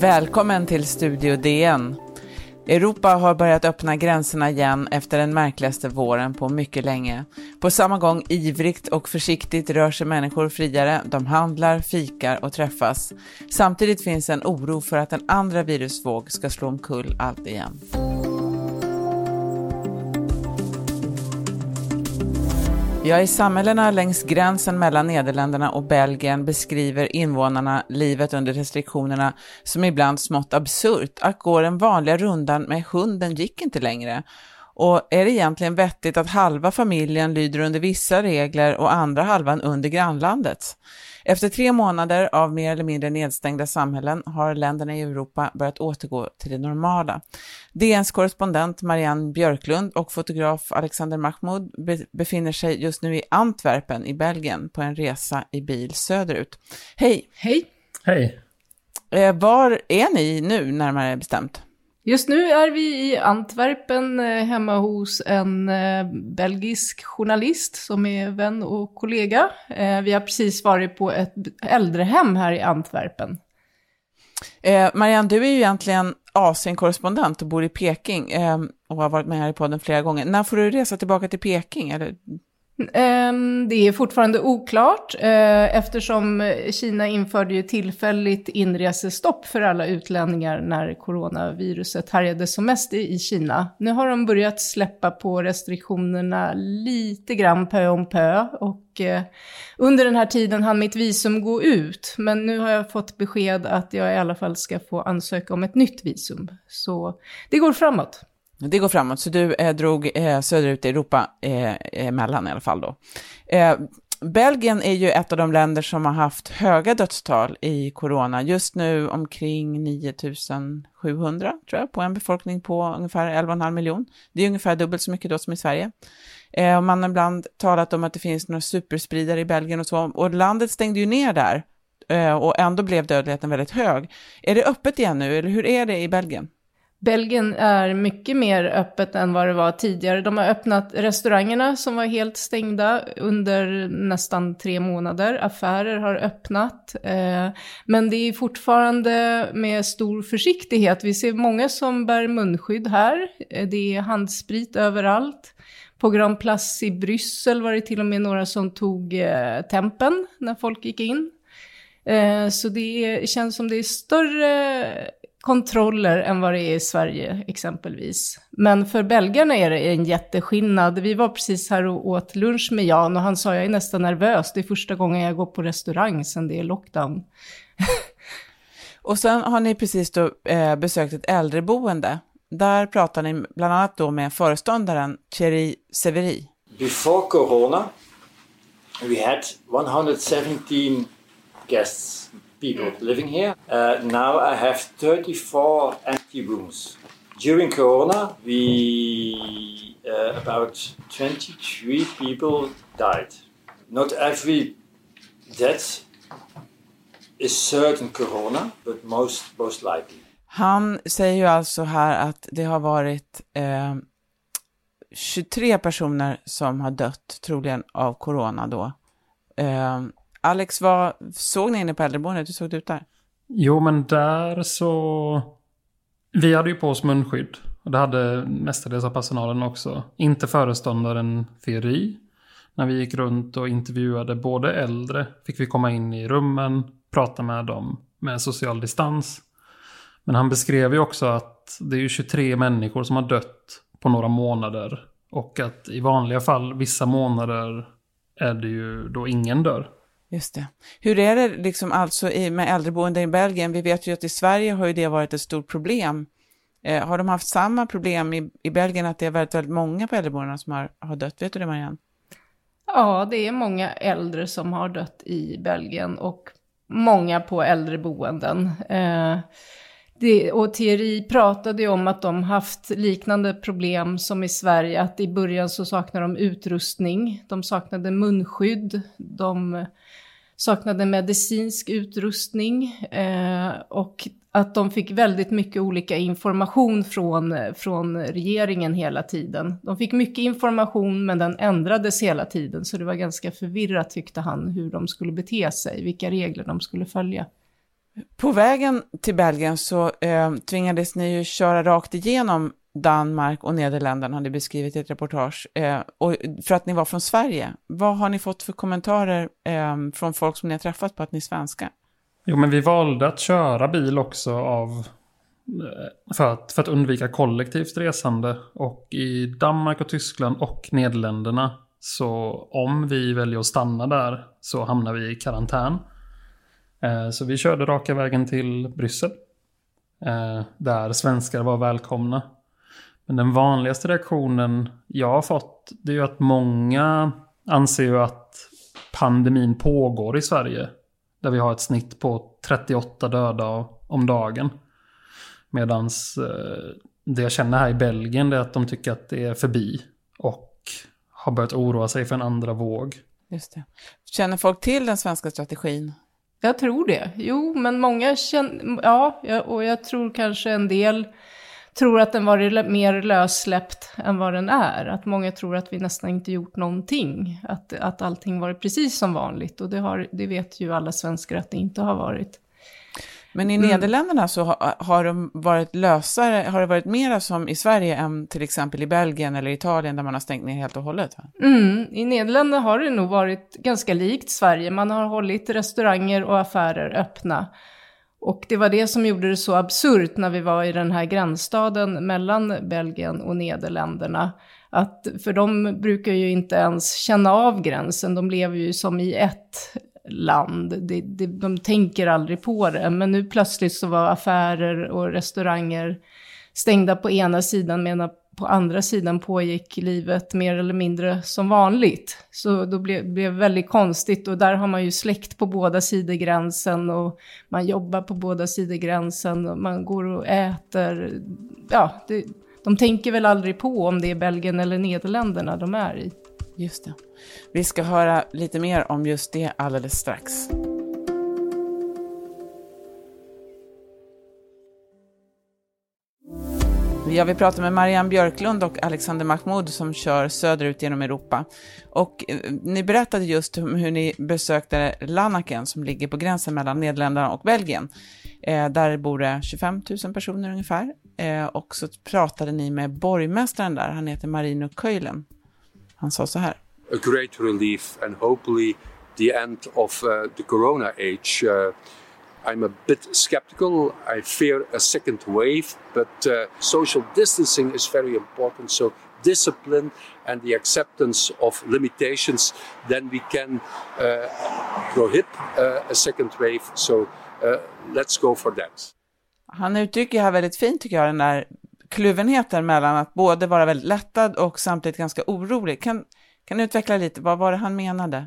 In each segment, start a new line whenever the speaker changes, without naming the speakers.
Välkommen till Studio DN. Europa har börjat öppna gränserna igen efter den märkligaste våren på mycket länge. På samma gång ivrigt och försiktigt rör sig människor friare, de handlar, fikar och träffas. Samtidigt finns en oro för att en andra virusvåg ska slå omkull allt igen. Ja, i samhällena längs gränsen mellan Nederländerna och Belgien beskriver invånarna livet under restriktionerna som ibland smått absurt. Att gå den vanliga rundan med hunden gick inte längre. Och är det egentligen vettigt att halva familjen lyder under vissa regler och andra halvan under grannlandets? Efter tre månader av mer eller mindre nedstängda samhällen har länderna i Europa börjat återgå till det normala. DNs korrespondent Marianne Björklund och fotograf Alexander Mahmoud befinner sig just nu i Antwerpen i Belgien på en resa i bil söderut. Hej!
Hej!
Hej!
Eh, var är ni nu, närmare bestämt?
Just nu är vi i Antwerpen eh, hemma hos en eh, belgisk journalist som är vän och kollega. Eh, vi har precis varit på ett äldrehem här i Antwerpen.
Eh, Marianne, du är ju egentligen Asien-korrespondent och bor i Peking eh, och har varit med här i podden flera gånger. När får du resa tillbaka till Peking? Eller
Ehm, det är fortfarande oklart eh, eftersom Kina införde ju tillfälligt inresestopp för alla utlänningar när coronaviruset härjade som mest i Kina. Nu har de börjat släppa på restriktionerna lite grann pö om pö och eh, under den här tiden hann mitt visum gå ut. Men nu har jag fått besked att jag i alla fall ska få ansöka om ett nytt visum. Så det går framåt.
Det går framåt, så du eh, drog eh, söderut i Europa eh, eh emellan i alla fall då. Eh, Belgien är ju ett av de länder som har haft höga dödstal i corona. Just nu omkring 9700 tror jag, på en befolkning på ungefär 11,5 miljon. Det är ungefär dubbelt så mycket då som i Sverige. Eh, man har ibland talat om att det finns några superspridare i Belgien och så, och landet stängde ju ner där eh, och ändå blev dödligheten väldigt hög. Är det öppet igen nu, eller hur är det i Belgien?
Belgien är mycket mer öppet än vad det var tidigare. De har öppnat restaurangerna som var helt stängda under nästan tre månader. Affärer har öppnat. Eh, men det är fortfarande med stor försiktighet. Vi ser många som bär munskydd här. Eh, det är handsprit överallt. På Grand Place i Bryssel var det till och med några som tog eh, tempen när folk gick in. Så det känns som det är större kontroller än vad det är i Sverige exempelvis. Men för belgarna är det en jätteskillnad. Vi var precis här och åt lunch med Jan och han sa jag är nästan nervös. Det är första gången jag går på restaurang sedan det är lockdown.
och sen har ni precis då, eh, besökt ett äldreboende. Där pratar ni bland annat då med föreståndaren Thierry Severi.
Before corona we had 117 guests people living here. Uh, now I have 34 empty rooms. During Corona, we uh, about 23 people died. Not every death is certain Corona, but most, most likely.
Han säger ju alltså här att det har varit eh, 23 personer som har dött, troligen av corona då. Eh, Alex, vad såg ni inne på äldreboendet? Hur såg det ut där?
Jo, men där så... Vi hade ju på oss munskydd. Och det hade mestadels av personalen också. Inte föreståndaren Feri. När vi gick runt och intervjuade både äldre fick vi komma in i rummen, prata med dem med social distans. Men han beskrev ju också att det är ju 23 människor som har dött på några månader. Och att i vanliga fall, vissa månader, är det ju då ingen dör.
Just det. Hur är det liksom alltså med äldreboenden i Belgien? Vi vet ju att i Sverige har ju det varit ett stort problem. Eh, har de haft samma problem i, i Belgien, att det är väldigt, väldigt många på äldreboendena som har, har dött? Vet du det, Marianne?
Ja, det är många äldre som har dött i Belgien och många på äldreboenden. Eh, det, och TRI pratade ju om att de haft liknande problem som i Sverige, att i början så saknade de utrustning, de saknade munskydd, de saknade medicinsk utrustning eh, och att de fick väldigt mycket olika information från, från regeringen hela tiden. De fick mycket information men den ändrades hela tiden så det var ganska förvirrat tyckte han hur de skulle bete sig, vilka regler de skulle följa.
På vägen till Belgien så eh, tvingades ni ju köra rakt igenom Danmark och Nederländerna, har ni beskrivit i ett reportage, eh, och för att ni var från Sverige. Vad har ni fått för kommentarer eh, från folk som ni har träffat på att ni är svenska?
Jo, men vi valde att köra bil också av eh, för att, för att undvika kollektivt resande. Och i Danmark och Tyskland och Nederländerna så om vi väljer att stanna där så hamnar vi i karantän. Eh, så vi körde raka vägen till Bryssel. Eh, där svenskar var välkomna. Men den vanligaste reaktionen jag har fått det är ju att många anser ju att pandemin pågår i Sverige. Där vi har ett snitt på 38 döda om dagen. Medan eh, det jag känner här i Belgien är att de tycker att det är förbi. Och har börjat oroa sig för en andra våg.
Just det. Känner folk till den svenska strategin?
Jag tror det. Jo, men många känner, ja, och jag tror kanske en del tror att den var mer lössläppt än vad den är. Att många tror att vi nästan inte gjort någonting. Att, att allting varit precis som vanligt. Och det, har, det vet ju alla svenskar att det inte har varit.
Men i mm. Nederländerna så har, har de varit lösare, har det varit mera som i Sverige än till exempel i Belgien eller Italien där man har stängt ner helt och hållet?
Mm, I Nederländerna har det nog varit ganska likt Sverige. Man har hållit restauranger och affärer öppna. Och det var det som gjorde det så absurt när vi var i den här gränsstaden mellan Belgien och Nederländerna. Att, för de brukar ju inte ens känna av gränsen, de lever ju som i ett land. De, det, de tänker aldrig på det. Men nu plötsligt så var affärer och restauranger stängda på ena sidan medan på andra sidan pågick livet mer eller mindre som vanligt. Så då blev det blev väldigt konstigt och där har man ju släkt på båda sidor gränsen och man jobbar på båda sidor gränsen och man går och äter. Ja, det, de tänker väl aldrig på om det är Belgien eller Nederländerna de är i.
Just det. Vi ska höra lite mer om just det alldeles strax. Jag vill prata med Marianne Björklund och Alexander Mahmoud som kör söderut genom Europa. Och eh, ni berättade just om hur ni besökte Lanaken som ligger på gränsen mellan Nederländerna och Belgien. Eh, där bor det 25 000 personer ungefär. Eh, och så pratade ni med borgmästaren där, han heter Marino Köjlen. Han sa så här.
A great relief and hopefully the end of uh, the corona age. Uh... I'm a bit skeptical. I fear a second wave, but uh, social distancing is very important. So, discipline and the acceptance of limitations, then we can uh, prohibit uh, a second wave. So, uh, let's go for that.
Han uttrycker här väldigt fint, tycker jag, den där kluvenheten mellan att både vara väldigt lättad och samtidigt ganska orolig. Kan, kan du utveckla lite, vad var det han menade?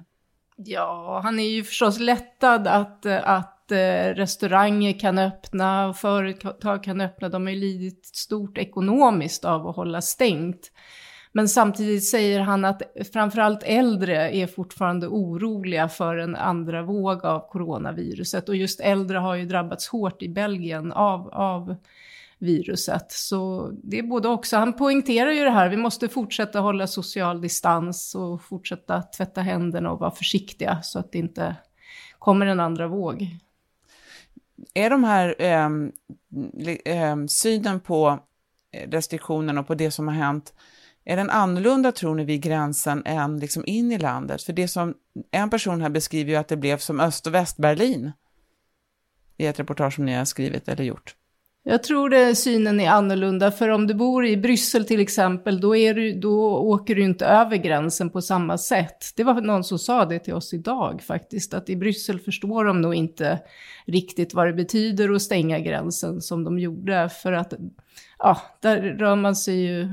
Ja, han är ju förstås lättad att, att eh, restauranger kan öppna och företag kan öppna. De har ju lidit stort ekonomiskt av att hålla stängt. Men samtidigt säger han att framförallt äldre är fortfarande oroliga för en andra våg av coronaviruset. Och just äldre har ju drabbats hårt i Belgien av, av viruset. Så det är både också. Han poängterar ju det här, vi måste fortsätta hålla social distans och fortsätta tvätta händerna och vara försiktiga så att det inte kommer en andra våg
är de här eh, eh, synen på eh, restriktionerna och på det som har hänt, är den annorlunda tror ni vid gränsen än liksom in i landet? För det som en person här beskriver ju att det blev som Öst och Västberlin i ett reportage som ni har skrivit eller gjort.
Jag tror det synen är annorlunda, för om du bor i Bryssel till exempel, då, är du, då åker du inte över gränsen på samma sätt. Det var någon som sa det till oss idag faktiskt, att i Bryssel förstår de nog inte riktigt vad det betyder att stänga gränsen som de gjorde, för att ja, där rör man sig ju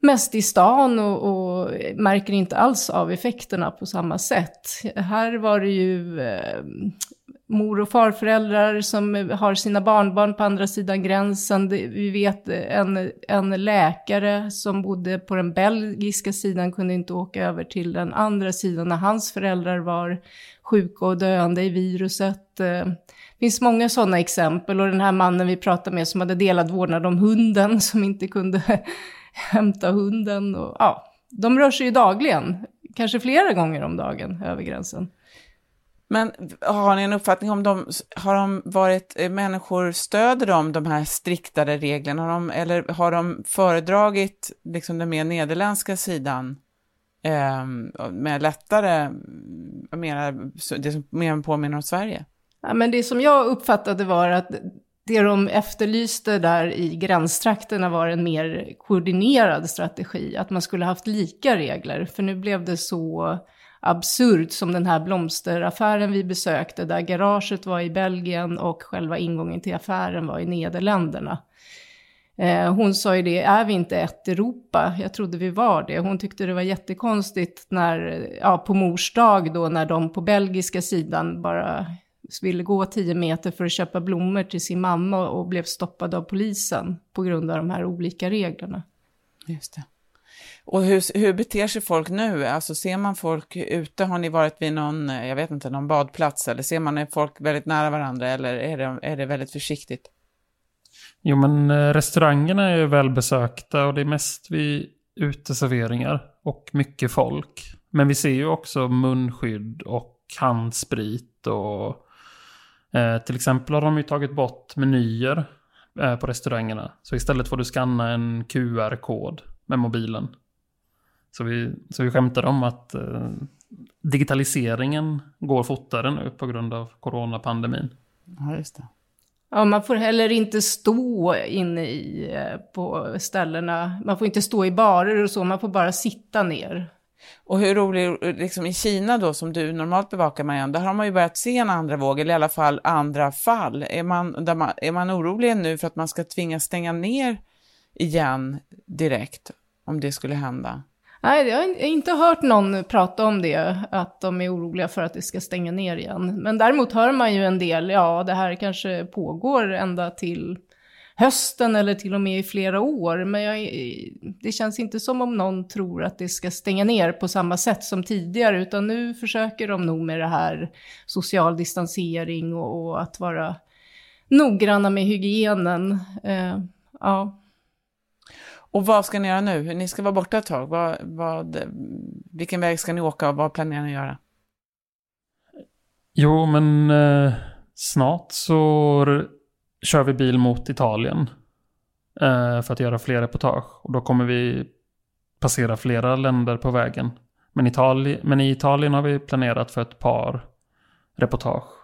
mest i stan och, och, märker inte alls av effekterna på samma sätt. Här var det ju eh, mor och farföräldrar som har sina barnbarn på andra sidan gränsen. Vi vet en, en läkare som bodde på den belgiska sidan kunde inte åka över till den andra sidan när hans föräldrar var sjuka och döende i viruset. Det finns många sådana exempel och den här mannen vi pratade med som hade delad vårdnad om hunden som inte kunde hämta hunden. Och, ja, de rör sig ju dagligen, kanske flera gånger om dagen över gränsen.
Men har ni en uppfattning om de, har de varit, eh, människor stöder de de här striktare reglerna, har de, eller har de föredragit liksom den mer nederländska sidan eh, med lättare, mera, det som mer påminner om Sverige?
Ja, men det som jag uppfattade var att det de efterlyste där i gränstrakterna var en mer koordinerad strategi, att man skulle haft lika regler, för nu blev det så absurt som den här blomsteraffären vi besökte, där garaget var i Belgien och själva ingången till affären var i Nederländerna. Eh, hon sa ju det, är vi inte ett Europa? Jag trodde vi var det. Hon tyckte det var jättekonstigt när, ja, på mors dag då, när de på belgiska sidan bara ville gå tio meter för att köpa blommor till sin mamma och blev stoppade av polisen på grund av de här olika reglerna.
Just det. Och hur, hur beter sig folk nu? Alltså ser man folk ute? Har ni varit vid någon, jag vet inte, någon badplats? Eller ser man folk väldigt nära varandra? Eller är det, är det väldigt försiktigt?
Jo, men eh, restaurangerna är välbesökta och det är mest vid uteserveringar och mycket folk. Men vi ser ju också munskydd och handsprit och eh, till exempel har de ju tagit bort menyer eh, på restaurangerna. Så istället får du scanna en QR-kod med mobilen. Så vi, så vi skämtar om att eh, digitaliseringen går fortare nu på grund av coronapandemin.
Ja, just det.
Ja, man får heller inte stå inne i, eh, på ställena. Man får inte stå i barer och så, man får bara sitta ner.
Och hur rolig, liksom i Kina då, som du normalt bevakar Marianne, där har man ju börjat se en andra våg, eller i alla fall andra fall. Är man, där man, är man orolig nu för att man ska tvingas stänga ner igen direkt, om det skulle hända?
Nej, jag har inte hört någon prata om det, att de är oroliga för att det ska stänga ner igen. Men däremot hör man ju en del, ja, det här kanske pågår ända till hösten eller till och med i flera år. Men jag, det känns inte som om någon tror att det ska stänga ner på samma sätt som tidigare, utan nu försöker de nog med det här social distansering och, och att vara noggranna med hygienen. Uh, ja.
Och vad ska ni göra nu? Ni ska vara borta ett tag. Vad, vad, vilken väg ska ni åka och vad planerar ni att göra?
Jo, men eh, snart så kör vi bil mot Italien. Eh, för att göra fler reportage. Och då kommer vi passera flera länder på vägen. Men, Itali men i Italien har vi planerat för ett par reportage.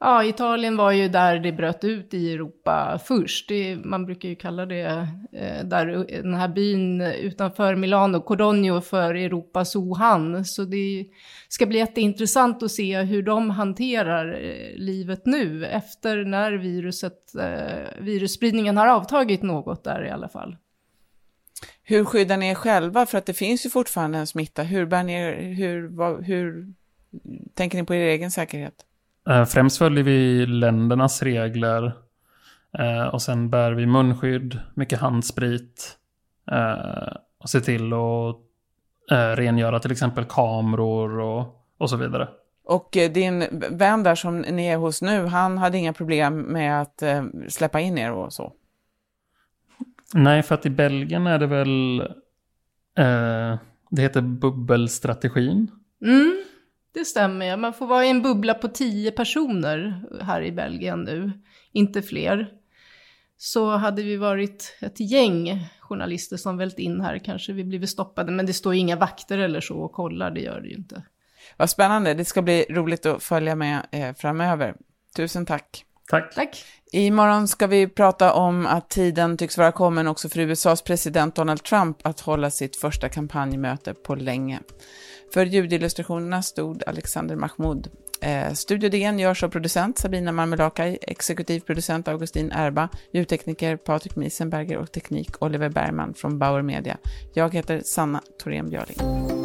Ja, Italien var ju där det bröt ut i Europa först. Det, man brukar ju kalla det, eh, där, den här byn utanför Milano, Codogno, för Europas Wuhan. Så det ska bli jätteintressant att se hur de hanterar eh, livet nu, efter när viruset, eh, virusspridningen har avtagit något där i alla fall.
Hur skyddar ni er själva? För att det finns ju fortfarande en smitta. Hur, bär ni, hur, vad, hur tänker ni på er egen säkerhet?
Eh, främst följer vi ländernas regler. Eh, och sen bär vi munskydd, mycket handsprit. Eh, och ser till att rengöra till exempel kameror och, och så vidare.
Och din vän där som ni är hos nu, han hade inga problem med att släppa in er och så?
Nej, för att i Belgien är det väl... Eh, det heter bubbelstrategin.
Mm. Det stämmer, man får vara i en bubbla på tio personer här i Belgien nu, inte fler. Så hade vi varit ett gäng journalister som vält in här kanske vi blivit stoppade, men det står inga vakter eller så och kollar, det gör det ju inte.
Vad spännande, det ska bli roligt att följa med eh, framöver. Tusen tack.
Tack.
Tack.
Imorgon ska vi prata om att tiden tycks vara kommen också för USAs president Donald Trump att hålla sitt första kampanjmöte på länge. För ljudillustrationerna stod Alexander Mahmoud. Eh, Studio DN görs av producent Sabina Marmelakai, exekutiv producent Augustin Erba, ljudtekniker Patrik Miesenberger och teknik Oliver Bergman från Bauer Media. Jag heter Sanna Thorén Björling.